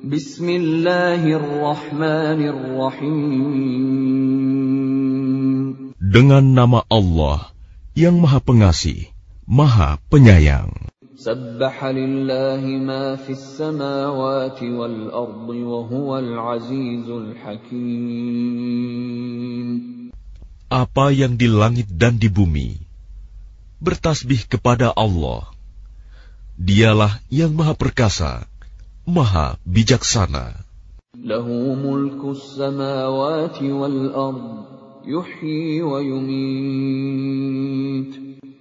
Bismillahirrahmanirrahim. Dengan nama Allah yang Maha Pengasih, Maha Penyayang. Apa yang di langit dan di bumi bertasbih kepada Allah. Dialah yang Maha Perkasa, Maha bijaksana. Lahu mulku samawati wal ard, yuhyi wa yumit,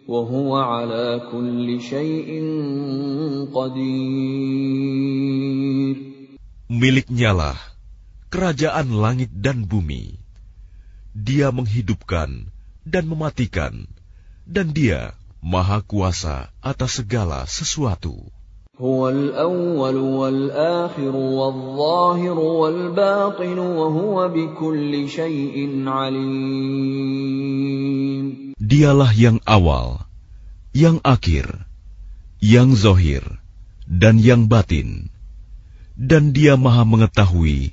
wa huwa ala kulli syai'in qadir. Miliknyalah kerajaan langit dan bumi. Dia menghidupkan dan mematikan, dan dia maha kuasa atas segala sesuatu. هو الأول والآخر والظاهر والباطن وهو بكل شيء عليم Dialah yang awal, yang akhir, yang zohir, dan yang batin. Dan dia maha mengetahui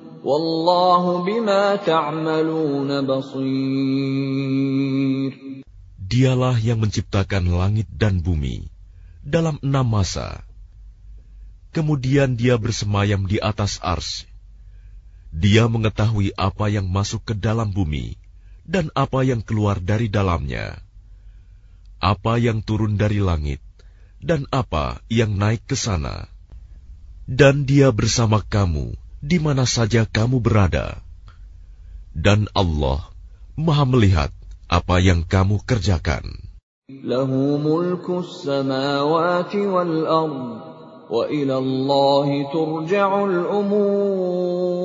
Dialah yang menciptakan langit dan bumi dalam enam masa. Kemudian dia bersemayam di atas ars. Dia mengetahui apa yang masuk ke dalam bumi dan apa yang keluar dari dalamnya. Apa yang turun dari langit dan apa yang naik ke sana. Dan dia bersama kamu di mana saja kamu berada. Dan Allah maha melihat apa yang kamu kerjakan. Lahu mulku samawati wal ard, wa ila Allahi turja'ul umur.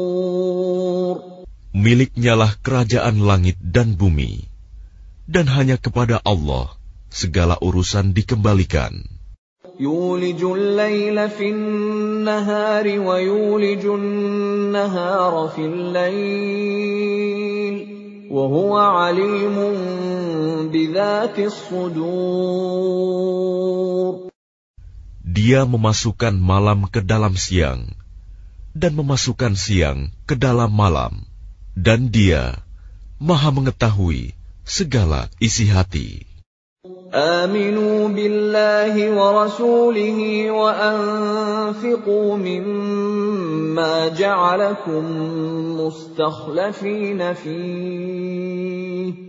Miliknyalah kerajaan langit dan bumi, dan hanya kepada Allah segala urusan dikembalikan. يولج الليل في النهار ويولج النهار في الليل وهو عليم بذات الصدور Dia memasukkan malam ke dalam siang dan memasukkan siang ke dalam malam dan dia maha mengetahui segala isi hati. آمنوا بالله ورسوله وأنفقوا مما جعلكم مستخلفين فيه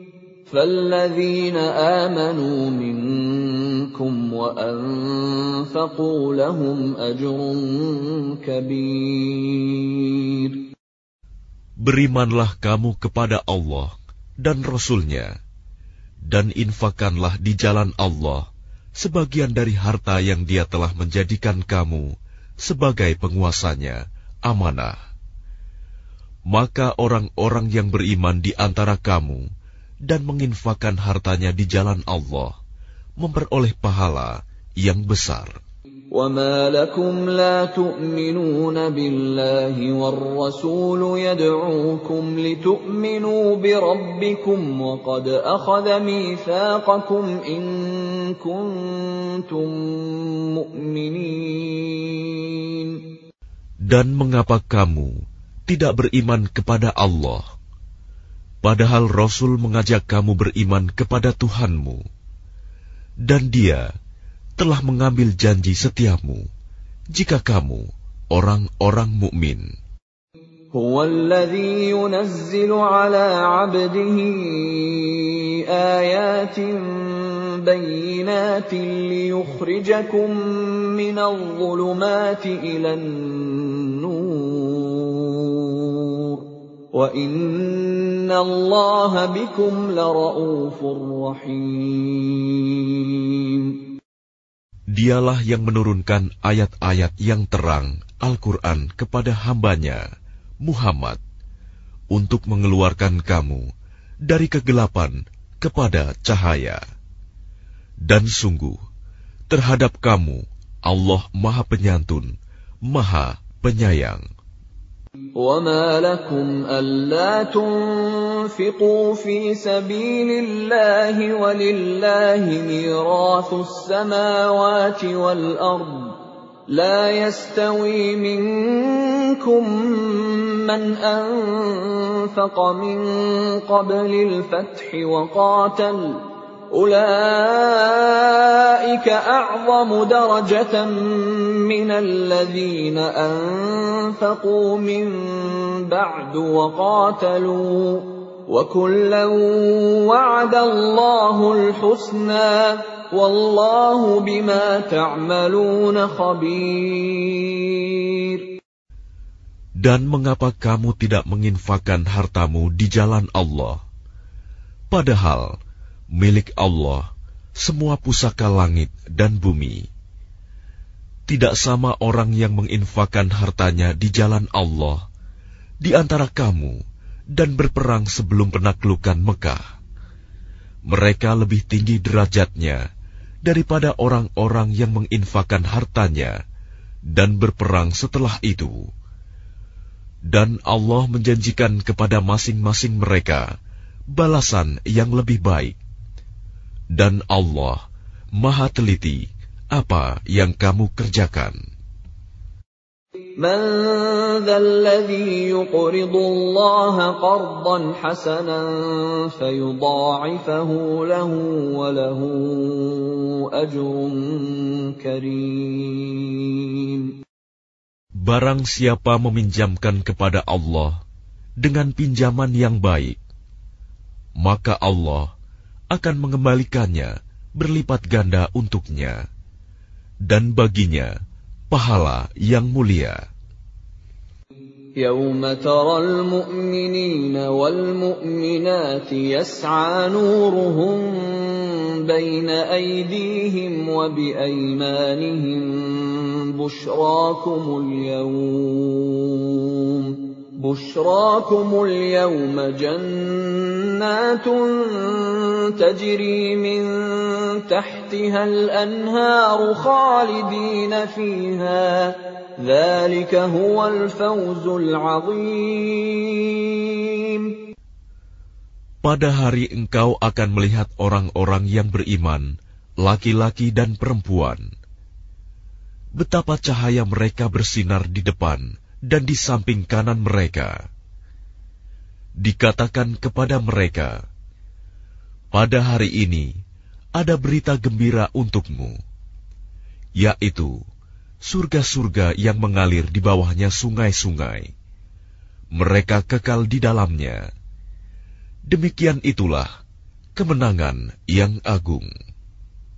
فالذين آمنوا منكم وأنفقوا لهم أجر كبير Berimanlah kamu kepada Allah dan Rasulnya. Dan infakanlah di jalan Allah sebagian dari harta yang Dia telah menjadikan kamu sebagai penguasanya, amanah. Maka orang-orang yang beriman di antara kamu dan menginfakkan hartanya di jalan Allah memperoleh pahala yang besar. وما لكم لا تؤمنون بالله والرسول يدعوكم لتؤمنوا بربكم وقد اخذ ميثاقكم ان كنتم مؤمنين Dan mengapa kamu tidak beriman kepada Allah padahal Rasul mengajak kamu beriman kepada Tuhanmu dan dia telah mengambil janji setiamu jika kamu orang-orang mukmin. هو الذي ينزل على عبده آيات بينات ليخرجكم من الظلمات إلى النور وإن الله بكم لرؤوف رحيم Dialah yang menurunkan ayat-ayat yang terang Al-Quran kepada hambanya, Muhammad, untuk mengeluarkan kamu dari kegelapan kepada cahaya. Dan sungguh, terhadap kamu Allah Maha Penyantun, Maha Penyayang. وما لكم ألا تنفقوا في سبيل الله ولله ميراث السماوات والأرض لا يستوي منكم من أنفق من قبل الفتح وقاتل أولئك أعظم درجة من الذين أنفقوا من بعد وقاتلوا وكلا وعد الله الحسنى والله بما تعملون خبير Dan mengapa kamu tidak menginfakkan hartamu di jalan Allah? Padahal milik Allah semua pusaka langit dan bumi. Tidak sama orang yang menginfakkan hartanya di jalan Allah di antara kamu dan berperang sebelum penaklukan Mekah. Mereka lebih tinggi derajatnya daripada orang-orang yang menginfakkan hartanya dan berperang setelah itu. Dan Allah menjanjikan kepada masing-masing mereka balasan yang lebih baik dan Allah Maha Teliti apa yang kamu kerjakan. من ذا الذي يقرض الله قرضا حسنا فيضاعفه له وله أجر كريم Barang siapa meminjamkan kepada Allah dengan pinjaman yang baik, maka Allah akan mengembalikannya berlipat ganda untuknya, dan baginya pahala yang mulia. يوم ترى المؤمنين والمؤمنات يسعى نورهم بين أيديهم وبأيمانهم بشراكم اليوم بشراكم اليوم جنات تجري من تحتها الانهار خالدين فيها ذلك هو الفوز العظيم Pada hari engkau akan melihat orang-orang yang beriman, laki-laki dan perempuan. Betapa cahaya mereka bersinar di depan, dan di samping kanan mereka. Dikatakan kepada mereka, "Pada hari ini ada berita gembira untukmu, yaitu surga-surga yang mengalir di bawahnya sungai-sungai. Mereka kekal di dalamnya. Demikian itulah kemenangan yang agung."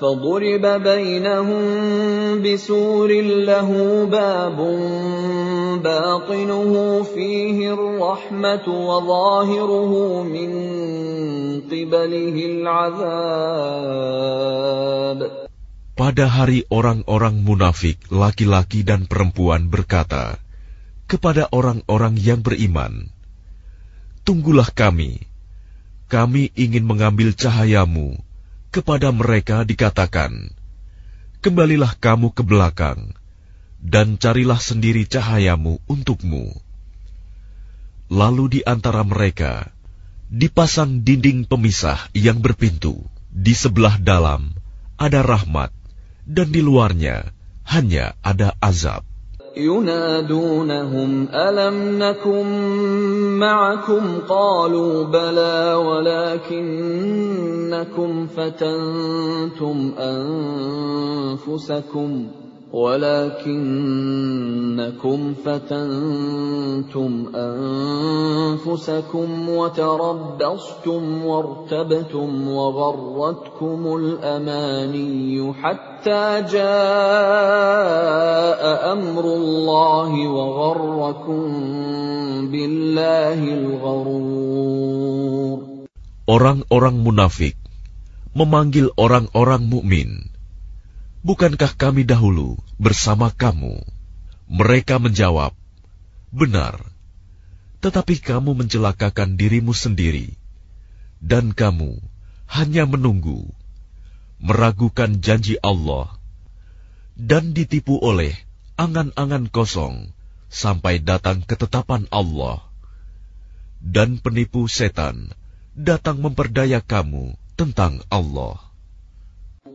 فضرب بينهم بسور له باب باطنه فيه الرحمة وظاهره من قبله العذاب Pada hari orang-orang munafik, laki-laki dan perempuan berkata kepada orang-orang yang beriman, Tunggulah kami, kami ingin mengambil cahayamu kepada mereka dikatakan, Kembalilah kamu ke belakang, dan carilah sendiri cahayamu untukmu. Lalu di antara mereka dipasang dinding pemisah yang berpintu. Di sebelah dalam ada rahmat, dan di luarnya hanya ada azab. ينادونهم ألم نكن معكم؟ قالوا بلى ولكنكم فتنتم أنفسكم. ولكنكم فتنتم أنفسكم وتربصتم وارتبتم وغرتكم الأماني حتى جاء أمر الله وغركم بالله الغرور. Orang-orang munafik memanggil orang-orang mukmin Bukankah kami dahulu bersama kamu? Mereka menjawab, Benar, tetapi kamu mencelakakan dirimu sendiri, dan kamu hanya menunggu, meragukan janji Allah, dan ditipu oleh angan-angan kosong sampai datang ketetapan Allah. Dan penipu setan datang memperdaya kamu tentang Allah.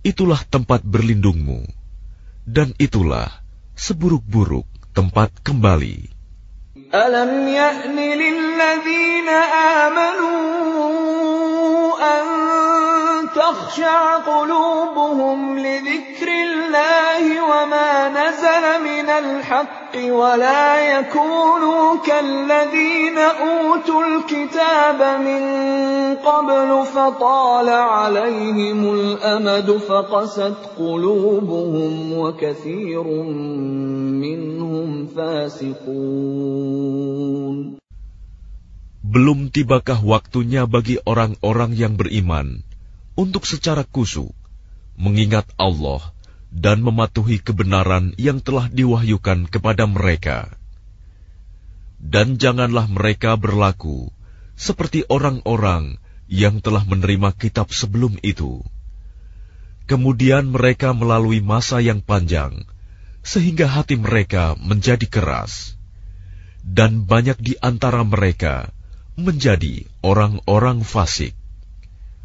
itulah tempat berlindungmu, dan itulah seburuk-buruk tempat kembali. Alam ya'ni lilladzina amanu an تَخْشَعُ قُلُوبُهُمْ لِذِكْرِ اللَّهِ وَمَا نَزَلَ مِنَ الْحَقِّ وَلَا يَكُونُوا كَالَّذِينَ أُوتُوا الْكِتَابَ مِن قَبْلُ فَطَالَ عَلَيْهِمُ الْأَمَدُ فَقَسَتْ قُلُوبُهُمْ وَكَثِيرٌ مِّنْهُمْ فَاسِقُونَ. Belum tibakah waktunya bagi orang-orang yang beriman untuk secara kusuk mengingat Allah dan mematuhi kebenaran yang telah diwahyukan kepada mereka. Dan janganlah mereka berlaku seperti orang-orang yang telah menerima kitab sebelum itu. Kemudian mereka melalui masa yang panjang, sehingga hati mereka menjadi keras, dan banyak di antara mereka menjadi orang-orang fasik.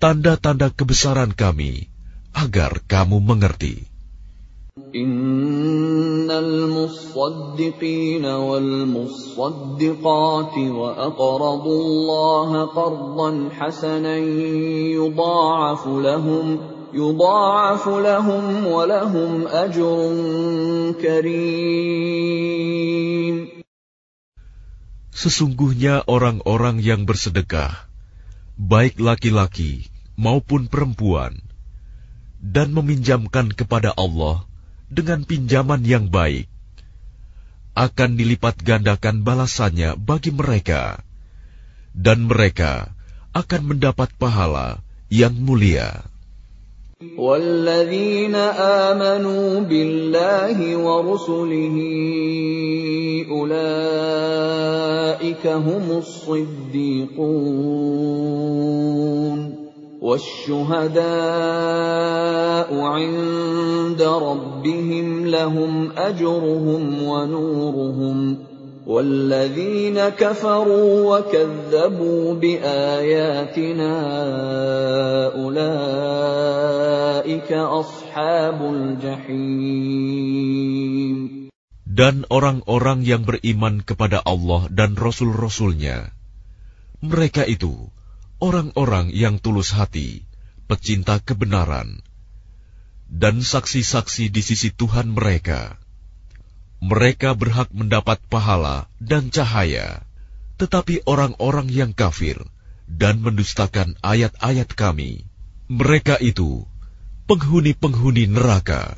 tanda-tanda kebesaran kami agar kamu mengerti. إن المصدقين والمصدقات وأقرضوا الله قرضا حسنا يضاعف لهم يضاعف لهم ولهم أجر كريم Sesungguhnya orang-orang yang bersedekah, baik laki-laki maupun perempuan, dan meminjamkan kepada Allah dengan pinjaman yang baik, akan dilipat gandakan balasannya bagi mereka, dan mereka akan mendapat pahala yang mulia. والذين آمنوا بالله ورسله أولئك هم الصديقون والشهداء عند ربهم لهم أجرهم ونورهم والذين كفروا وكذبوا بآياتنا أولئك أصحاب الجحيم Dan orang-orang yang beriman kepada Allah dan Rasul-Rasulnya, mereka itu orang-orang yang tulus hati, pecinta kebenaran, dan saksi-saksi di sisi Tuhan mereka. Mereka berhak mendapat pahala dan cahaya, tetapi orang-orang yang kafir dan mendustakan ayat-ayat kami, mereka itu penghuni-penghuni neraka.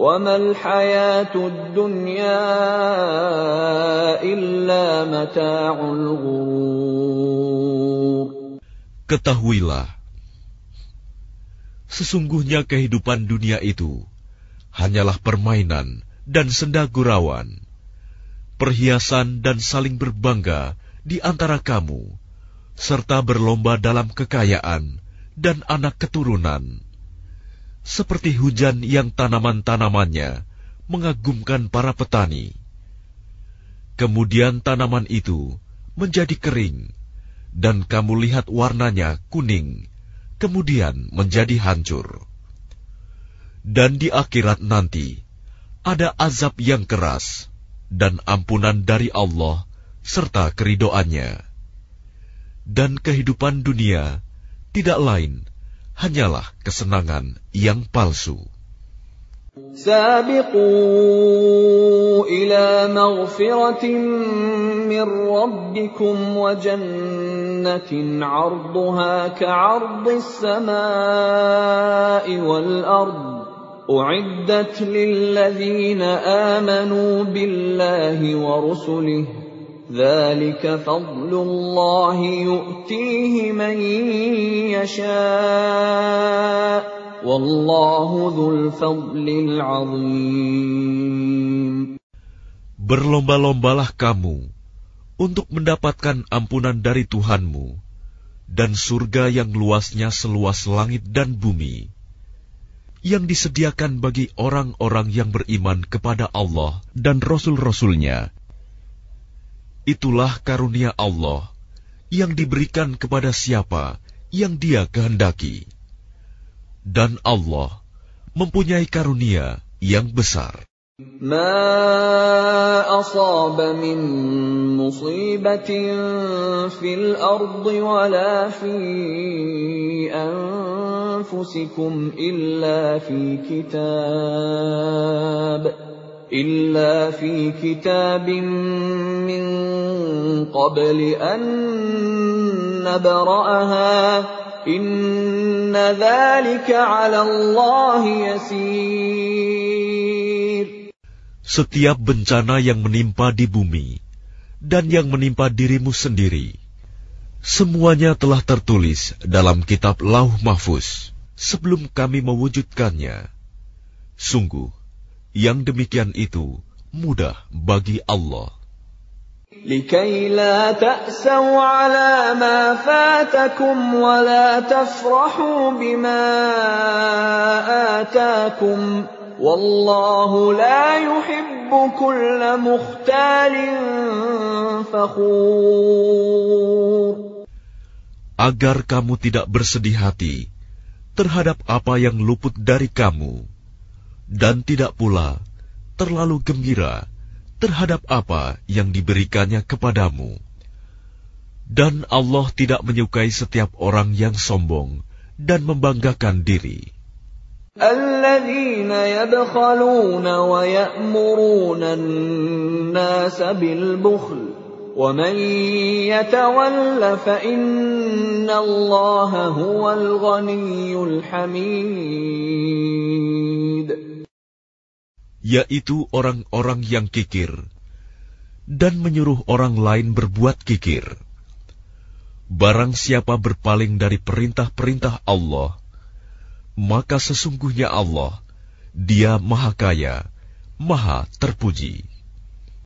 وما الحياة الدنيا إلا متاع الغرور Ketahuilah, sesungguhnya kehidupan dunia itu hanyalah permainan dan senda gurauan, perhiasan dan saling berbangga di antara kamu, serta berlomba dalam kekayaan dan anak keturunan seperti hujan yang tanaman-tanamannya mengagumkan para petani. Kemudian tanaman itu menjadi kering, dan kamu lihat warnanya kuning, kemudian menjadi hancur. Dan di akhirat nanti ada azab yang keras dan ampunan dari Allah serta keridoannya. Dan kehidupan dunia tidak lain hanyalah kesenangan yang palsu. سابقوا إلى مغفرة من ربكم وجنة عرضها كعرض السماء والأرض أعدت للذين آمنوا بالله ورسله ذلك فضل الله يؤتيه من يشاء والله ذو الفضل العظيم Berlomba-lombalah kamu untuk mendapatkan ampunan dari Tuhanmu dan surga yang luasnya seluas langit dan bumi yang disediakan bagi orang-orang yang beriman kepada Allah dan Rasul-Rasulnya Itulah karunia Allah yang diberikan kepada siapa yang Dia kehendaki, dan Allah mempunyai karunia yang besar. ما أصاب من مصيبة في الأرض ولا في أنفسكم إلا في كتاب إلا في كتاب من قبل أن نبرأها إن ذلك على الله يسير Setiap bencana yang menimpa di bumi dan yang menimpa dirimu sendiri, semuanya telah tertulis dalam kitab Lauh Mahfuz sebelum kami mewujudkannya. Sungguh, yang demikian itu mudah bagi Allah. لكي لا تأسوا على ما فاتكم ولا تفرحوا بما آتاكم والله لا يحب كل مختال فخور Agar kamu tidak bersedih hati terhadap apa yang luput dari kamu dan tidak pula terlalu gembira terhadap apa yang diberikannya kepadamu. Dan Allah tidak menyukai setiap orang yang sombong dan membanggakan diri. الذين يبخلون ويأمرون الناس بالبخل ومن يتول فإن الله هو الغني الحميد yaitu orang-orang yang kikir dan menyuruh orang lain berbuat kikir. Barang siapa berpaling dari perintah-perintah Allah, maka sesungguhnya Allah, Dia Maha Kaya, Maha Terpuji.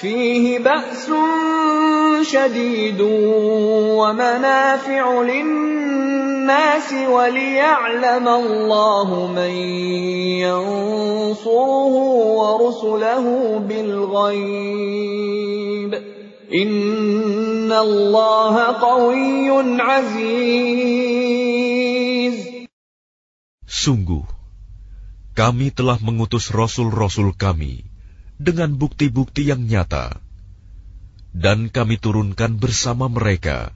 فيه بأس شديد ومنافع للناس وليعلم الله من ينصره ورسله بالغيب. إن الله قوي عزيز. Sungguh, kami telah mengutus rasul-rasul kami dengan bukti-bukti yang nyata dan kami turunkan bersama mereka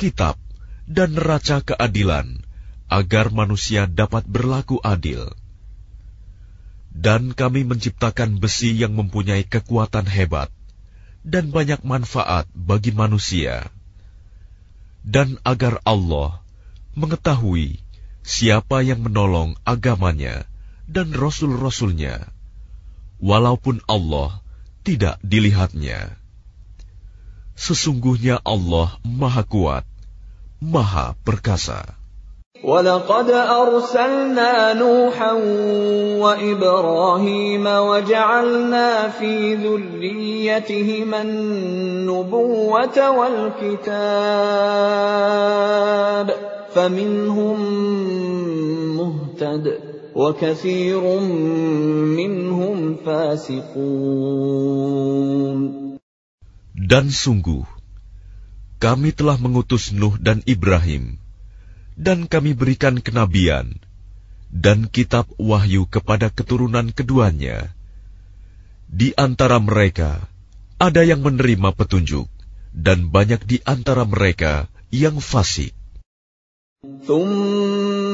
kitab dan neraca keadilan agar manusia dapat berlaku adil. Dan kami menciptakan besi yang mempunyai kekuatan hebat dan banyak manfaat bagi manusia. Dan agar Allah mengetahui siapa yang menolong agamanya dan rasul-rasulnya, walaupun Allah tidak dilihatnya. Sesungguhnya Allah Maha Kuat, Maha Perkasa. ولقد أرسلنا نوحا وإبراهيم وجعلنا في ذريتهما النبوة والكتاب فمنهم مهتد وكثير منهم فاسقون dan sungguh, kami telah mengutus Nuh dan Ibrahim, dan kami berikan kenabian dan kitab wahyu kepada keturunan keduanya. Di antara mereka ada yang menerima petunjuk, dan banyak di antara mereka yang fasik.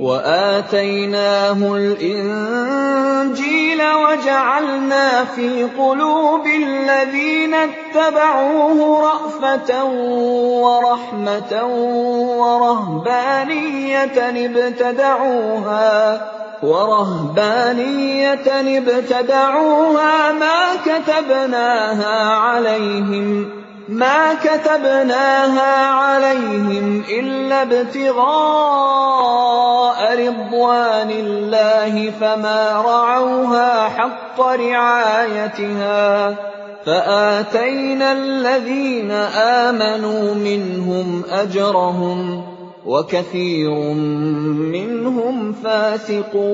وآتيناه الإنجيل وجعلنا في قلوب الذين اتبعوه رأفة ورحمة ورهبانية ابتدعوها ورهبانية ابتدعوها ما كتبناها عليهم ما كتبناها عليهم إلا ابتغاء رضوان الله فما رعوها حق رعايتها فآتينا الذين آمنوا منهم أجرهم وكثير منهم فاسقون.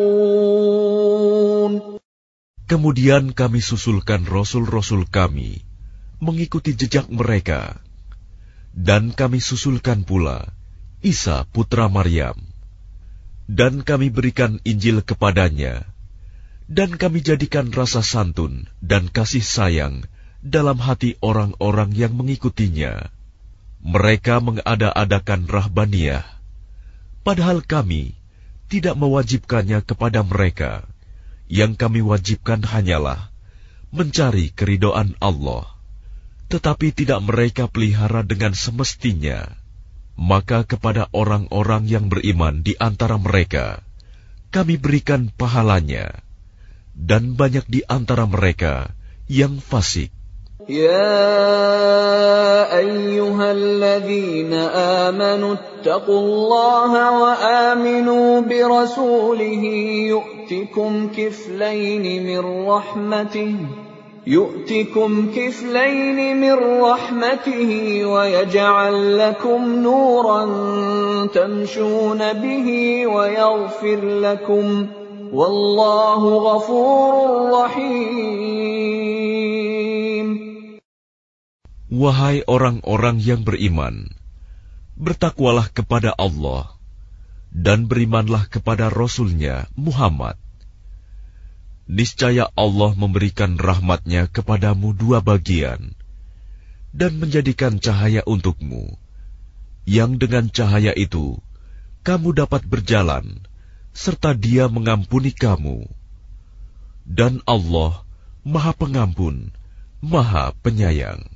Kemudian kami susulkan rasul-rasul kami mengikuti jejak mereka. Dan kami susulkan pula Isa putra Maryam. Dan kami berikan Injil kepadanya. Dan kami jadikan rasa santun dan kasih sayang dalam hati orang-orang yang mengikutinya. Mereka mengada-adakan rahbaniyah, padahal kami tidak mewajibkannya kepada mereka. Yang kami wajibkan hanyalah mencari keridoan Allah tetapi tidak mereka pelihara dengan semestinya, maka kepada orang-orang yang beriman di antara mereka, kami berikan pahalanya, dan banyak di antara mereka yang fasik. يا أيها الذين آمنوا اتقوا الله وآمنوا برسوله يؤتكم كفلين من رحمته يؤتكم كفلين من رحمته ويجعل لكم نورا تمشون به ويغفر لكم والله غفور رحيم Wahai orang-orang yang beriman, bertakwalah kepada Allah dan berimanlah kepada Rasulnya Muhammad niscaya Allah memberikan rahmatnya kepadamu dua bagian, dan menjadikan cahaya untukmu, yang dengan cahaya itu kamu dapat berjalan, serta Dia mengampuni kamu. Dan Allah Maha Pengampun, Maha Penyayang.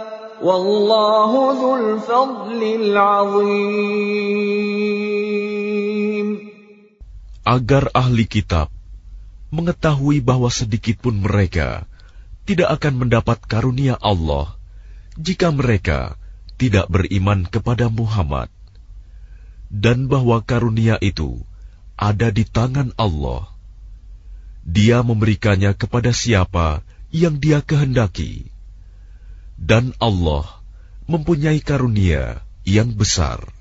Wallahu fadlil azim. Agar ahli kitab mengetahui bahwa sedikitpun mereka tidak akan mendapat karunia Allah jika mereka tidak beriman kepada Muhammad dan bahwa karunia itu ada di tangan Allah. Dia memberikannya kepada siapa yang Dia kehendaki dan Allah mempunyai karunia yang besar.